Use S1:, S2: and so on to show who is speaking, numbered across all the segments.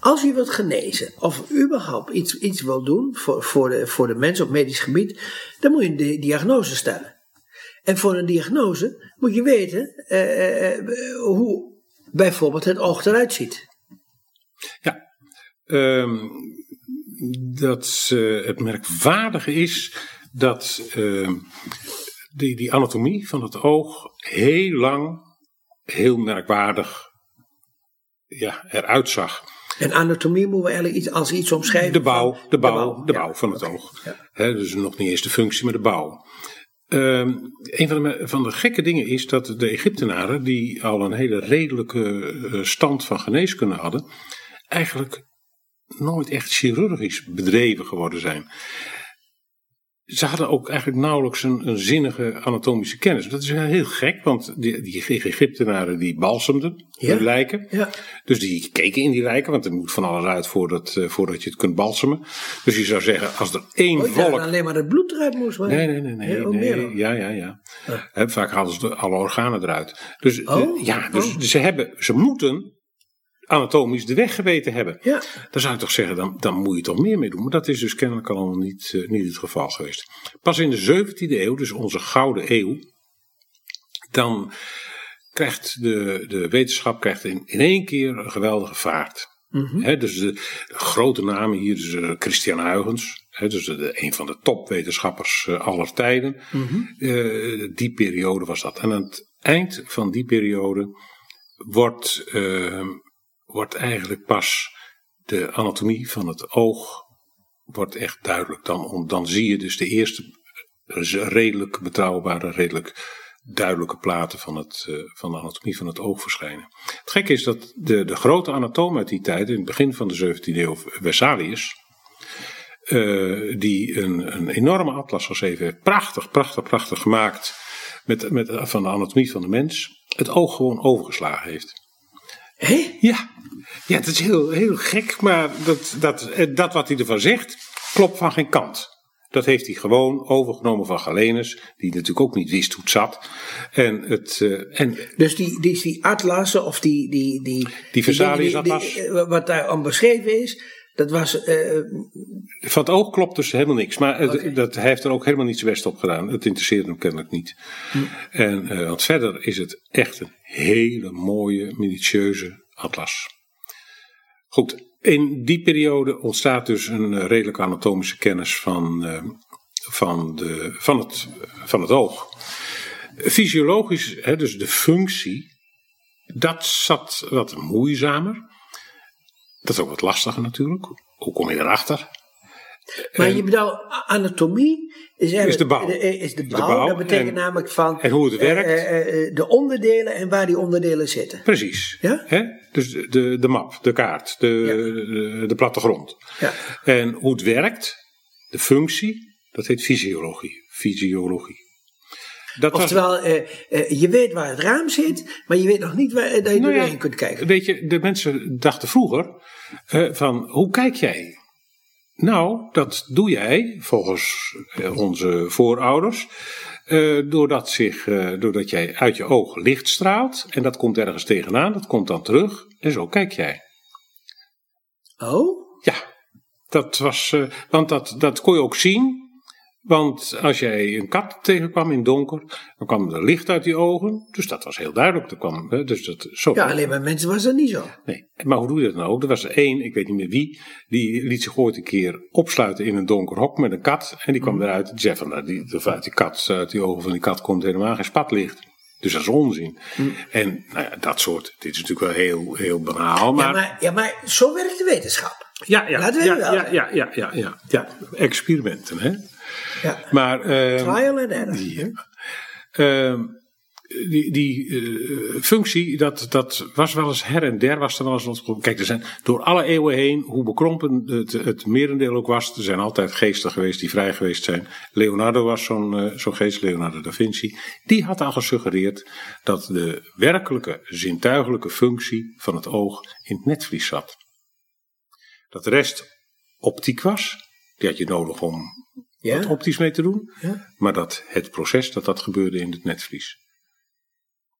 S1: Als u wilt genezen, of überhaupt iets, iets wil doen voor, voor, de, voor de mens op medisch gebied, dan moet je een di- diagnose stellen. En voor een diagnose moet je weten eh, eh, hoe bijvoorbeeld het oog eruit ziet.
S2: Ehm, dat eh, het merkwaardige is dat ehm, die, die anatomie van het oog heel lang heel merkwaardig ja, eruit zag.
S1: En anatomie moeten we eigenlijk iets, als iets omschrijven.
S2: De bouw,
S1: van-
S2: de bouw, de bouw van het oog.
S1: ja.
S2: Dus nog niet eens de functie, maar de bouw. Ehm, een van de, van de gekke dingen is dat de Egyptenaren, die al een hele redelijke eh, stand van geneeskunde hadden, eigenlijk nooit echt chirurgisch bedreven geworden zijn. Ze hadden ook eigenlijk nauwelijks een, een zinnige anatomische kennis. Dat is heel gek, want die, die Egyptenaren die balsemden
S1: Ja.
S2: de lijken.
S1: Ja.
S2: Dus die keken in die lijken, want er moet van alles uit voordat, eh, voordat je het kunt balsemen. Dus je zou zeggen, als er één
S1: Oh,
S2: volk.
S1: alleen maar het bloed eruit moest. maar-
S2: Nee, nee, nee, nee.
S1: Ja,
S2: nee ja, ja.
S1: Ah.
S2: Vaak halen ze alle organen eruit. Dus, eh,
S1: Oh,
S2: ja, dus
S1: oh.
S2: ze, hebben, ze moeten anatomisch de weg geweten hebben.
S1: Ja.
S2: Dan zou je toch zeggen, dan, dan moet je toch meer mee doen. Maar dat is dus kennelijk allemaal niet, eh, niet het geval geweest. Pas in de 17e eeuw, dus onze gouden eeuw, dan krijgt de, de wetenschap krijgt in, in één keer een geweldige vaart.
S1: Mhm.
S2: Dus de, de grote namen hier, dus eh, Christian Huygens, dus de, een van de topwetenschappers eh, aller tijden.
S1: Mhm.
S2: Die periode was dat. En aan het eind van die periode wordt, wordt eigenlijk pas de anatomie van het oog wordt echt duidelijk. Dan, dan zie je dus de eerste redelijk betrouwbare, redelijk duidelijke platen van, het, eh, van de anatomie van het oog verschijnen. Het gekke is dat de, de grote anatoom uit die tijd, in het begin van de 17e eeuw, Vesalius, eh, die een, een enorme atlas geschreven heeft, prachtig, prachtig, prachtig gemaakt, met, met, van de anatomie van de mens, het oog gewoon overgeslagen heeft.
S1: Hé?
S2: Ja, ja dat is heel, heel gek, maar dat, dat, eh, dat wat hij ervan zegt, klopt van geen kant. Dat heeft hij gewoon overgenomen van Galenus, die natuurlijk ook niet wist hoe het zat. En, het, eh, en
S1: Dus die, die, die atlassen of die... Die, die,
S2: Die Vesalius-atlas?
S1: Wat daar aan beschreven is, dat was... eh,
S2: van het oog klopt dus helemaal niks. Maar het- dat, hij heeft er ook helemaal niet zijn best op gedaan. Het interesseert hem kennelijk niet.
S1: Hm.
S2: En, want verder is het echt een hele mooie, minutieuze atlas. Goed, in die periode ontstaat dus een eh, redelijke anatomische kennis van, eh, van, de, van, het, van het oog. Fysiologisch, hè, dus de functie, dat zat wat moeizamer. Dat is ook wat lastiger natuurlijk. Hoe kom je erachter?
S1: Maar je bedoelt, anatomie is, eigenlijk-
S2: Is de bouw.
S1: Is de
S2: De
S1: bouw. dat betekent
S2: en-
S1: namelijk van...
S2: en hoe het
S1: eh,
S2: werkt.
S1: eh, eh, de onderdelen en waar die onderdelen zitten.
S2: Precies.
S1: Ja?
S2: Hè? Dus de, de, map, de kaart, de, de, de plattegrond.
S1: Ja.
S2: En hoe het werkt, de functie, dat heet fysiologie. Fysiologie. Dat was,
S1: Oftewel, eh, eh, je weet waar het raam zit, maar je weet nog niet waar, eh, dat je
S2: Nou ja,
S1: doorheen kunt kijken.
S2: Weet je, de mensen dachten vroeger eh, van, hoe kijk jij? Nou, dat doe jij volgens eh, onze voorouders. eh, doordat, zich, eh, doordat jij uit je oog licht straalt. En dat komt ergens tegenaan, dat komt dan terug. En zo kijk jij.
S1: Oh?
S2: Ja, dat was. want dat, dat kon je ook zien. Want als jij een kat tegenkwam in het donker, dan kwam er licht uit die ogen. Dus dat was heel duidelijk. Er kwam, hè, dus dat, zo.
S1: Ja, alleen bij mensen was dat niet zo.
S2: Nee, maar hoe doe je dat nou? Er was er één, ik weet niet meer wie, die liet zich ooit een keer opsluiten in een donker hok met een kat. En die kwam eruit. Die zei van, nou, die, uit die kat, uit die ogen van die kat komt helemaal geen spatlicht. Dus dat is onzin. En nou ja, dat soort, dit is natuurlijk wel heel, heel banaal. Maar,
S1: Ja, maar, ja, maar zo werkt de wetenschap.
S2: ja, ja,
S1: Laten we
S2: ja, ja, ja, ja, ja, ja, experimenten, hè.
S1: Ja.
S2: Maar, ehm,
S1: Trial and error.
S2: ja. Ehm, die, die eh, functie, dat, dat was wel eens her en der, was er wel eens. Kijk, er zijn door alle eeuwen heen, hoe bekrompen het, het merendeel ook was, er zijn altijd geesten geweest die vrij geweest zijn. Leonardo was zo'n eh, zo'n geest, Leonardo da Vinci. Die had al gesuggereerd dat de werkelijke zintuigelijke functie van het oog in het netvlies zat. Dat de rest optiek was, die had je nodig om
S1: Ja?
S2: optisch mee te doen.
S1: Ja.
S2: Maar dat het proces dat dat gebeurde in het netvlies.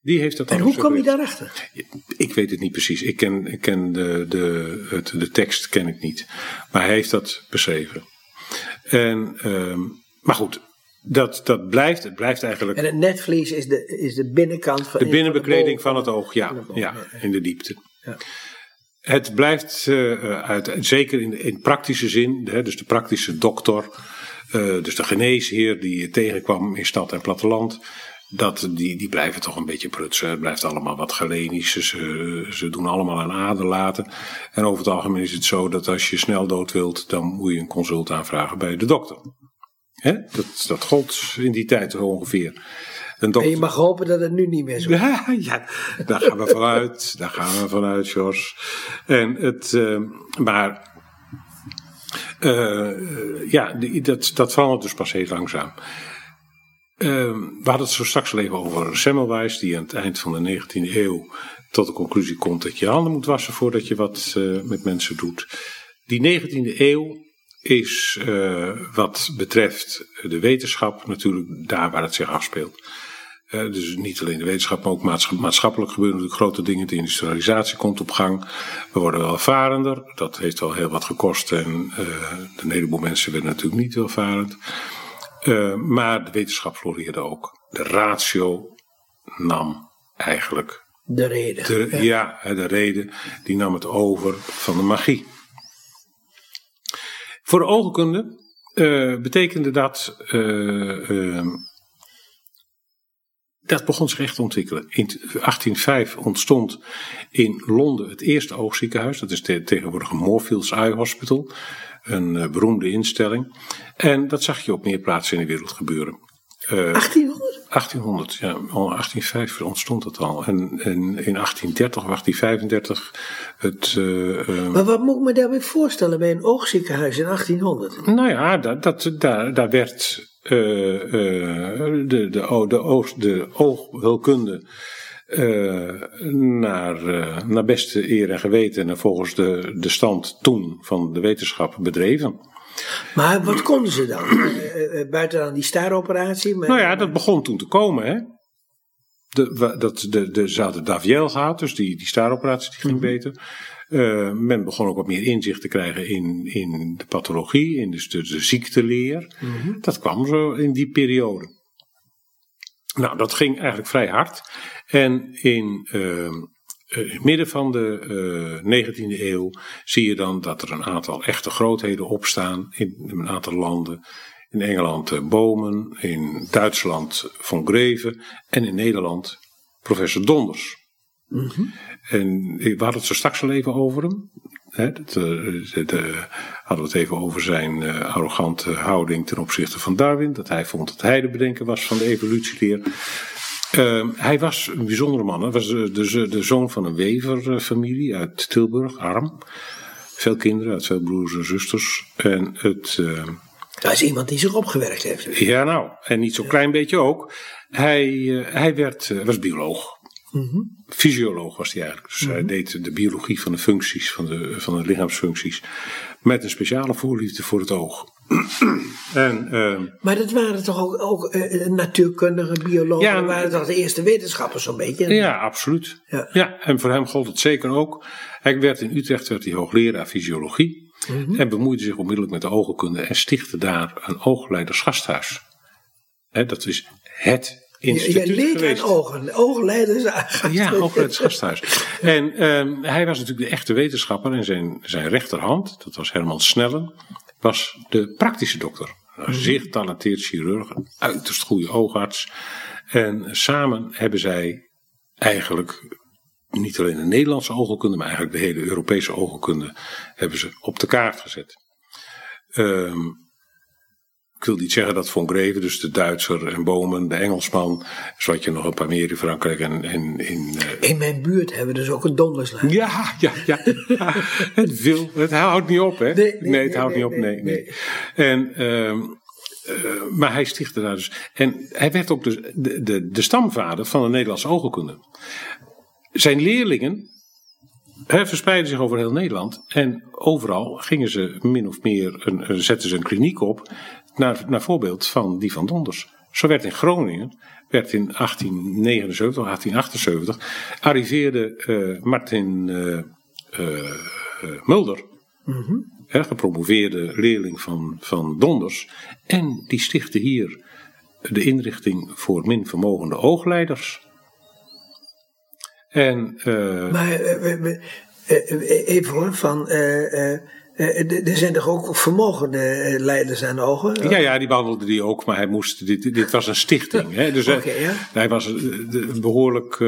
S2: Die heeft dat
S1: En hoe kwam je daarachter?
S2: Ik weet het niet precies. Ik ken, ik ken de, de, het, de tekst ken ik niet. Maar hij heeft dat beschreven. En, ehm, maar goed, dat, dat blijft. Het blijft eigenlijk.
S1: En het netvlies is de, is de binnenkant van
S2: de binnenbekleding van het oog, ja, ja, in de diepte. Ja. Het blijft uh, uit, zeker in, in praktische zin, hè, dus de praktische dokter, uh, dus de geneesheer die je tegenkwam in stad en platteland, dat, die, die blijven toch een beetje prutsen. Het blijft allemaal wat galenisch. Ze, ze doen allemaal aan aderlaten. En over het algemeen is het zo dat als je snel dood wilt, dan moet je een consult aanvragen bij de dokter. Hè? Dat, dat gold in die tijd ongeveer.
S1: Dokter... En je mag hopen dat het nu niet meer zo is.
S2: Ja, ja daar gaan we vanuit. daar gaan we vanuit, Jos. En het, uh, maar uh, ja, dat, dat verandert dus pas heel langzaam. Uh, we hadden het zo straks al even over Semmelweis, die aan het eind van de 19e eeuw tot de conclusie komt dat je handen moet wassen voordat je wat uh, met mensen doet. Die 19e eeuw is wat betreft de wetenschap natuurlijk daar waar het zich afspeelt. Dus niet alleen de wetenschap, maar ook maatschappelijk gebeuren natuurlijk grote dingen. De industrialisatie komt op gang. We worden welvarender. Dat heeft wel heel wat gekost. En uh, een heleboel mensen werden natuurlijk niet welvarend. Uh, maar de wetenschap floreerde ook. De ratio nam eigenlijk.
S1: De reden.
S2: De, ja. ja, de reden. Die nam het over van de magie. Voor de oogkunde uh, betekende dat. Uh, dat begon zich echt te ontwikkelen. In 1805 ontstond in Londen het eerste oogziekenhuis. Dat is te, tegenwoordig een Moorfields Eye Hospital. Een uh, beroemde instelling. En dat zag je op meer plaatsen in de wereld gebeuren.
S1: Uh, 1800?
S2: 1800, ja. Al 1805 ontstond het al. En, en in 1830 of 1835 het... Uh,
S1: maar wat moet ik me daarbij voorstellen bij een oogziekenhuis in 1800?
S2: Nou ja, dat, dat, daar, daar werd de, de, de, oog, de oogheelkunde uh, naar, uh, naar beste eer en geweten en volgens de, de stand toen van de wetenschap bedreven.
S1: Maar wat konden ze dan? Uh, buiten dan die staaroperatie?
S2: Nou ja, dat begon toen te komen. Hè? De, dat, de, de, ze hadden Daviel gehad, dus die, die staaroperatie die ging mm -hmm. beter. Uh, men begon ook wat meer inzicht te krijgen in, in de pathologie, in dus de, de ziekteleer. Mm -hmm. Dat kwam zo in die periode. Nou, dat ging eigenlijk vrij hard. En in uh, in het midden van de uh, 19e eeuw zie je dan dat er een aantal echte grootheden opstaan in een aantal landen. In Engeland Bomen, in Duitsland Von Greve en in Nederland professor Donders. Mm -hmm. En we hadden het zo straks al even over hem. He, dat, de, hadden we het even over zijn uh, arrogante houding ten opzichte van Darwin. Dat hij vond dat hij de bedenker was van de evolutieleer. Uh, hij was een bijzondere man. Hij was de, de, de zoon van een weverfamilie uit Tilburg, arm. Veel kinderen, uit veel broers en zusters. En het. Uh,
S1: dat is iemand die zich opgewerkt heeft.
S2: Ja, nou, en niet zo'n klein beetje ook. Hij, uh, hij werd, was bioloog. Mm -hmm. Fysioloog was hij eigenlijk. Dus mm -hmm. hij deed de biologie van de functies, van de, van de lichaamsfuncties. Met een speciale voorliefde voor het oog.
S1: en, uh, maar dat waren toch ook, ook uh, natuurkundige biologen? Ja, dat waren toch de eerste wetenschappers zo'n beetje?
S2: Ja, absoluut. Ja. ja, en voor hem gold het zeker ook. Hij werd in Utrecht werd hij hoogleraar fysiologie. Mm -hmm. En bemoeide zich onmiddellijk met de oogkunde en stichtte daar een oogleidersgasthuis. He, dat is het instituut
S1: je, je
S2: geweest.
S1: ogen, oogleiders
S2: Ja, oogleidersgasthuis. en um, hij was natuurlijk de echte wetenschapper en zijn, zijn rechterhand, dat was Herman Snellen, was de praktische dokter. Een zeer getalenteerd chirurg, een uiterst goede oogarts. En samen hebben zij eigenlijk niet alleen de Nederlandse oogkunde, maar eigenlijk de hele Europese oogkunde hebben ze op de kaart gezet. Um, ik wil niet zeggen dat Von Greven, dus de Duitser en Bomen, de Engelsman, zo had je nog een paar meer in Frankrijk en, en in...
S1: Uh... In mijn buurt hebben we dus ook een donderslag.
S2: Ja, ja, ja. het wil, het houdt niet op, hè? Nee, nee, nee het houdt niet op, nee, nee. En, um, uh, maar hij stichtte daar dus. En hij werd ook de, de, de, de stamvader van de Nederlandse oogkunde. Zijn leerlingen hij verspreidde zich over heel Nederland. En overal gingen ze min of meer een, zetten ze een kliniek op naar, naar voorbeeld van die van Donders. Zo werd in Groningen werd in 1879, 1878, arriveerde eh, Martin eh, eh, Mulder, hè, gepromoveerde leerling van, van Donders, en die stichtte hier de inrichting voor minvermogende oogleiders. En,
S1: maar even hoor, van er zijn toch ook vermogende eh, leiders aan de ogen?
S2: Ja, ja, die behandelde die ook, maar hij moest, dit, dit was een stichting. Hè? Dus okay, ja. hij was een behoorlijk,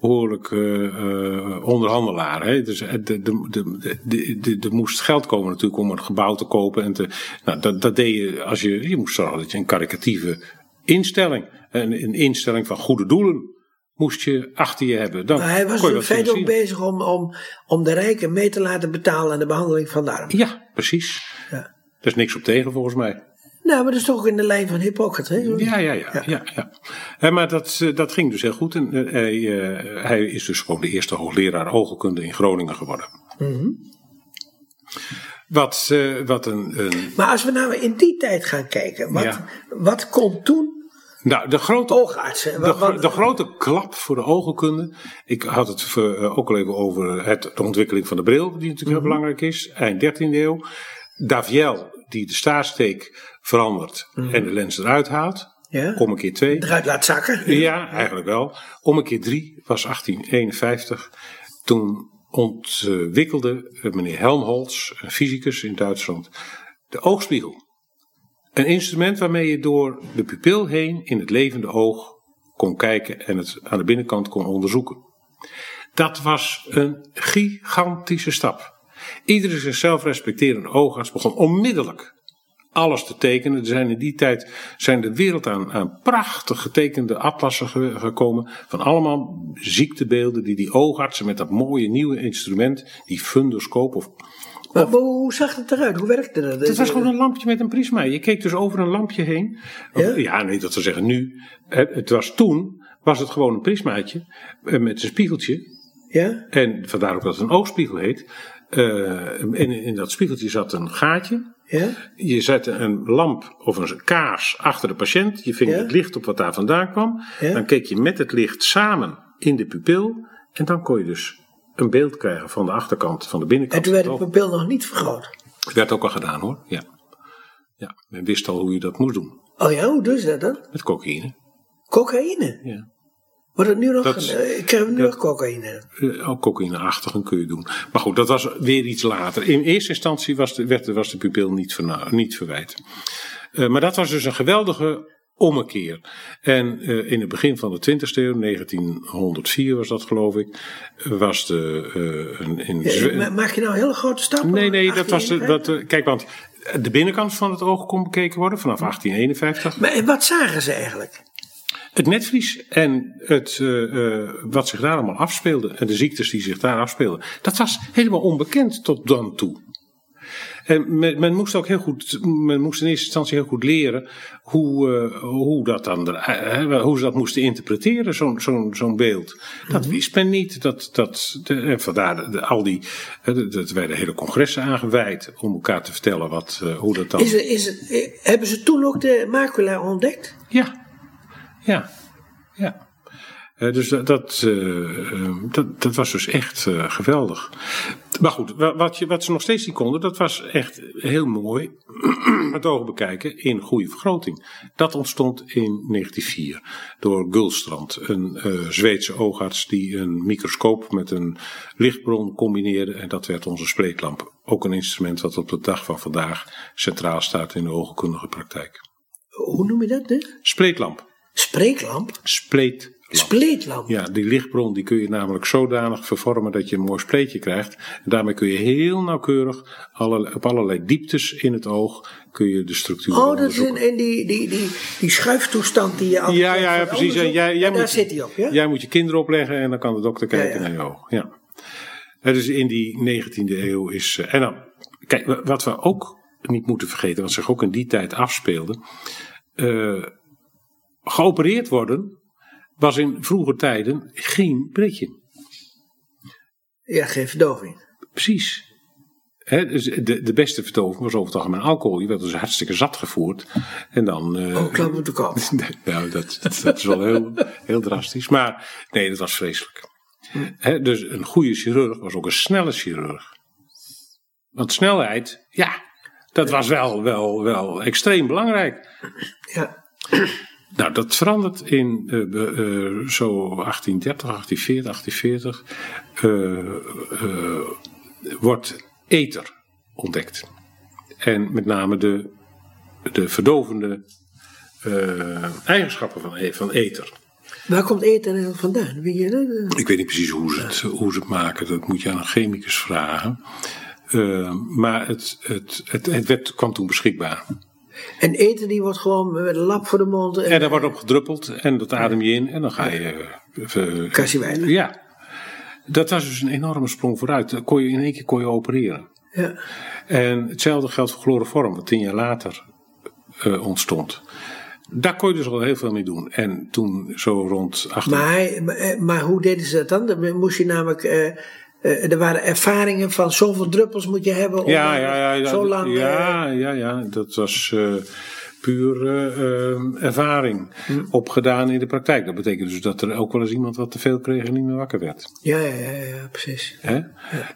S2: behoorlijk uh, onderhandelaar. Hè? Dus er de, de, de, de, moest geld komen natuurlijk om een gebouw te kopen. En te, nou, dat, dat deed je als je, je moest zorgen dat je een karikatieve instelling, een, een instelling van goede doelen moest je achter je hebben. Dan
S1: maar hij was in feite ook bezig om, om, om de rijken mee te laten betalen aan de behandeling van de armen.
S2: Ja, precies. Ja. Er is niks op tegen volgens mij.
S1: Nou, maar dat is toch in de lijn van Hippocrates?
S2: Ja, ja, ja. ja. ja, ja. maar dat, eh, dat ging dus heel goed. En, uh, hij, uh, hij is dus gewoon de eerste hoogleraar oogkunde in Groningen geworden. Mm -hmm. Wat, uh, wat een, een,
S1: Maar als we nou in die tijd gaan kijken, wat, wat kon toen
S2: nou, de grote, oogartsen. De, de, grote klap voor de oogkunde. Ik had het uh, ook al even over het, de ontwikkeling van de bril, die natuurlijk heel mhm. belangrijk is. Eind 13e eeuw. Daviel, die de staarsteek verandert mhm. en de lens eruit haalt. Ja. Om een keer twee.
S1: Eruit laat zakken.
S2: Ja, eigenlijk wel. Om een keer drie was 1851. Toen ontwikkelde meneer Helmholtz, een fysicus in Duitsland, de oogspiegel. Een instrument waarmee je door de pupil heen in het levende oog kon kijken en het aan de binnenkant kon onderzoeken. Dat was een gigantische stap. Iedere zichzelf respecterende oogarts begon onmiddellijk alles te tekenen. Er zijn in die tijd zijn de wereld aan, aan prachtig getekende atlassen gekomen. Van allemaal ziektebeelden die die oogartsen met dat mooie nieuwe instrument, die fundoscoop of
S1: maar, hoe zag het eruit? Hoe werkte dat?
S2: Het was gewoon een lampje met een prisma. Je keek dus over een lampje heen. Ja, ja nee, dat te zeggen nu. Het was toen, was het gewoon een prismaatje eh, met een spiegeltje. Ja? En vandaar ook dat het een oogspiegel heet. Uh, en in dat spiegeltje zat een gaatje. Ja? Je zette een lamp of een kaars achter de patiënt. Je ving ja? het licht op wat daar vandaan kwam. Ja? Dan keek je met het licht samen in de pupil. En dan kon je dus een beeld krijgen van de achterkant, van de binnenkant.
S1: En toen werd de pupil nog niet vergroot?
S2: Het werd ook al gedaan hoor, ja. Ja, men wist al hoe je dat moest doen.
S1: Oh ja, hoe doe je dat dan?
S2: Met cocaïne.
S1: Cocaïne? Ja. Wordt het nu nog, dat, ik krijg nu nog cocaïne.
S2: Uh, ook cocaïneachtig kun je doen. Maar goed, dat was weer iets later. In eerste instantie was de, werd, was de pupil niet, ver, niet verwijt. Uh, maar dat was dus een geweldige ommekeer. En uh, in het begin van de 20e eeuw, 1904 was dat geloof ik, was de. Uh, een,
S1: ja, maak je nou hele grote stappen?
S2: Nee, nee, dat was. De, dat, uh, kijk, want de binnenkant van het oog kon bekeken worden vanaf 1851.
S1: Maar en wat zagen ze eigenlijk?
S2: Het netvlies en het, uh, wat zich daar allemaal afspeelde en de ziektes die zich daar afspeelden, dat was helemaal onbekend tot dan toe. En men, men, moest ook heel goed, men moest in eerste instantie heel goed leren hoe, uh, hoe, dat dan, uh, hoe ze dat moesten interpreteren, zo'n zo'n zo'n beeld. Dat mhm. wist men niet. Dat, dat, de, en vandaar de, al die, dat werden hele congressen aangeweid om elkaar te vertellen wat, uh, hoe dat dan.
S1: Is het, is het, hebben ze toen ook de macula ontdekt?
S2: Ja, ja, ja. Dus dat, dat, uh, dat, dat, was dus echt uh, geweldig. Maar goed, wat, je, wat ze nog steeds niet konden, dat was echt heel mooi het ogen bekijken in goede vergroting. Dat ontstond in 1904 door Gulstrand, een Zweedse oogarts die een microscoop met een lichtbron combineerde. En dat werd onze spleetlamp. Ook een instrument dat op de dag van vandaag centraal staat in de oogkundige praktijk.
S1: Hoe noem je dat? Dit?
S2: Spleetlamp.
S1: Spreeklamp?
S2: Spleet
S1: Spleetlamp.
S2: Ja, die lichtbron die kun je namelijk zodanig vervormen dat je een mooi spleetje krijgt. En daarmee kun je heel nauwkeurig alle, op allerlei dieptes in het oog kun je de structuur
S1: Oh, dat is in, in die, die, die, die schuiftoestand die je altijd
S2: Ja, ja, ja precies. Jij, jij
S1: daar
S2: moet,
S1: zit hij op, ja?
S2: Jij moet je kinderen opleggen en dan kan de dokter kijken naar je oog. Ja. Dus in die 19e eeuw is... Eh, en dan, kijk, wat we ook niet moeten vergeten, wat zich ook in die tijd afspeelde... Uh, geopereerd worden was in vroege tijden geen pretje.
S1: Ja, geen verdoving.
S2: Precies. Dus de, de beste verdoving was over het algemeen alcohol. Je werd dus hartstikke zat gevoerd. En dan. eh,
S1: Oh, klap op de kop.
S2: Nou, dat, dat is wel heel, heel drastisch. Maar nee, dat was vreselijk. Dus een goede chirurg was ook een snelle chirurg. Want snelheid, ja, dat was wel, wel, wel extreem belangrijk.
S1: Ja.
S2: Nou, dat verandert in eh, eh, zo 1830, 1840, 1840. eh, eh, wordt ether ontdekt. En met name de, de verdovende eh, eigenschappen van, van ether.
S1: Waar komt eten eigenlijk vandaan?
S2: Ik weet niet precies hoe ze het, hoe ze het maken. Dat moet je aan een chemicus vragen. Maar het, het, het, het werd, kwam toen beschikbaar.
S1: En eten die wordt gewoon met een lap voor de mond.
S2: En daar wordt op gedruppeld en dat adem je in en dan ga je.
S1: Kassie wijlen.
S2: Ja. Dat was dus een enorme sprong vooruit. Dan kon je, in één keer kon je opereren.
S1: Ja.
S2: En hetzelfde geldt voor chloroform, wat tien jaar later eh, ontstond. Daar kon je dus al heel veel mee doen. En toen zo rond 18...
S1: Maar, eh, maar hoe deden ze dat dan? Dan moest je namelijk. Er waren ervaringen van zoveel druppels moet je hebben. Om
S2: ja, ja, ja, ja,
S1: Zo lang. eh,
S2: ja, ja, ja, dat was eh, puur eh, eh, ervaring
S1: Hm.
S2: opgedaan in de praktijk. Dat betekent dus dat er ook wel eens iemand wat te veel kreeg en niet meer wakker werd.
S1: ja, ja, ja, ja, precies.
S2: Hè?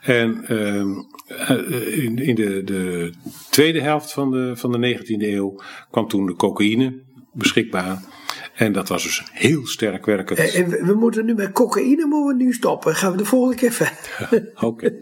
S2: En ehm, eh, in, in de, de tweede helft van de, van de 19e eeuw kwam toen de cocaïne beschikbaar. En dat was dus heel sterk werkend.
S1: Eh, en we, we moeten nu met cocaïne moeten we nu stoppen. Gaan we de volgende keer verder.
S2: Oké.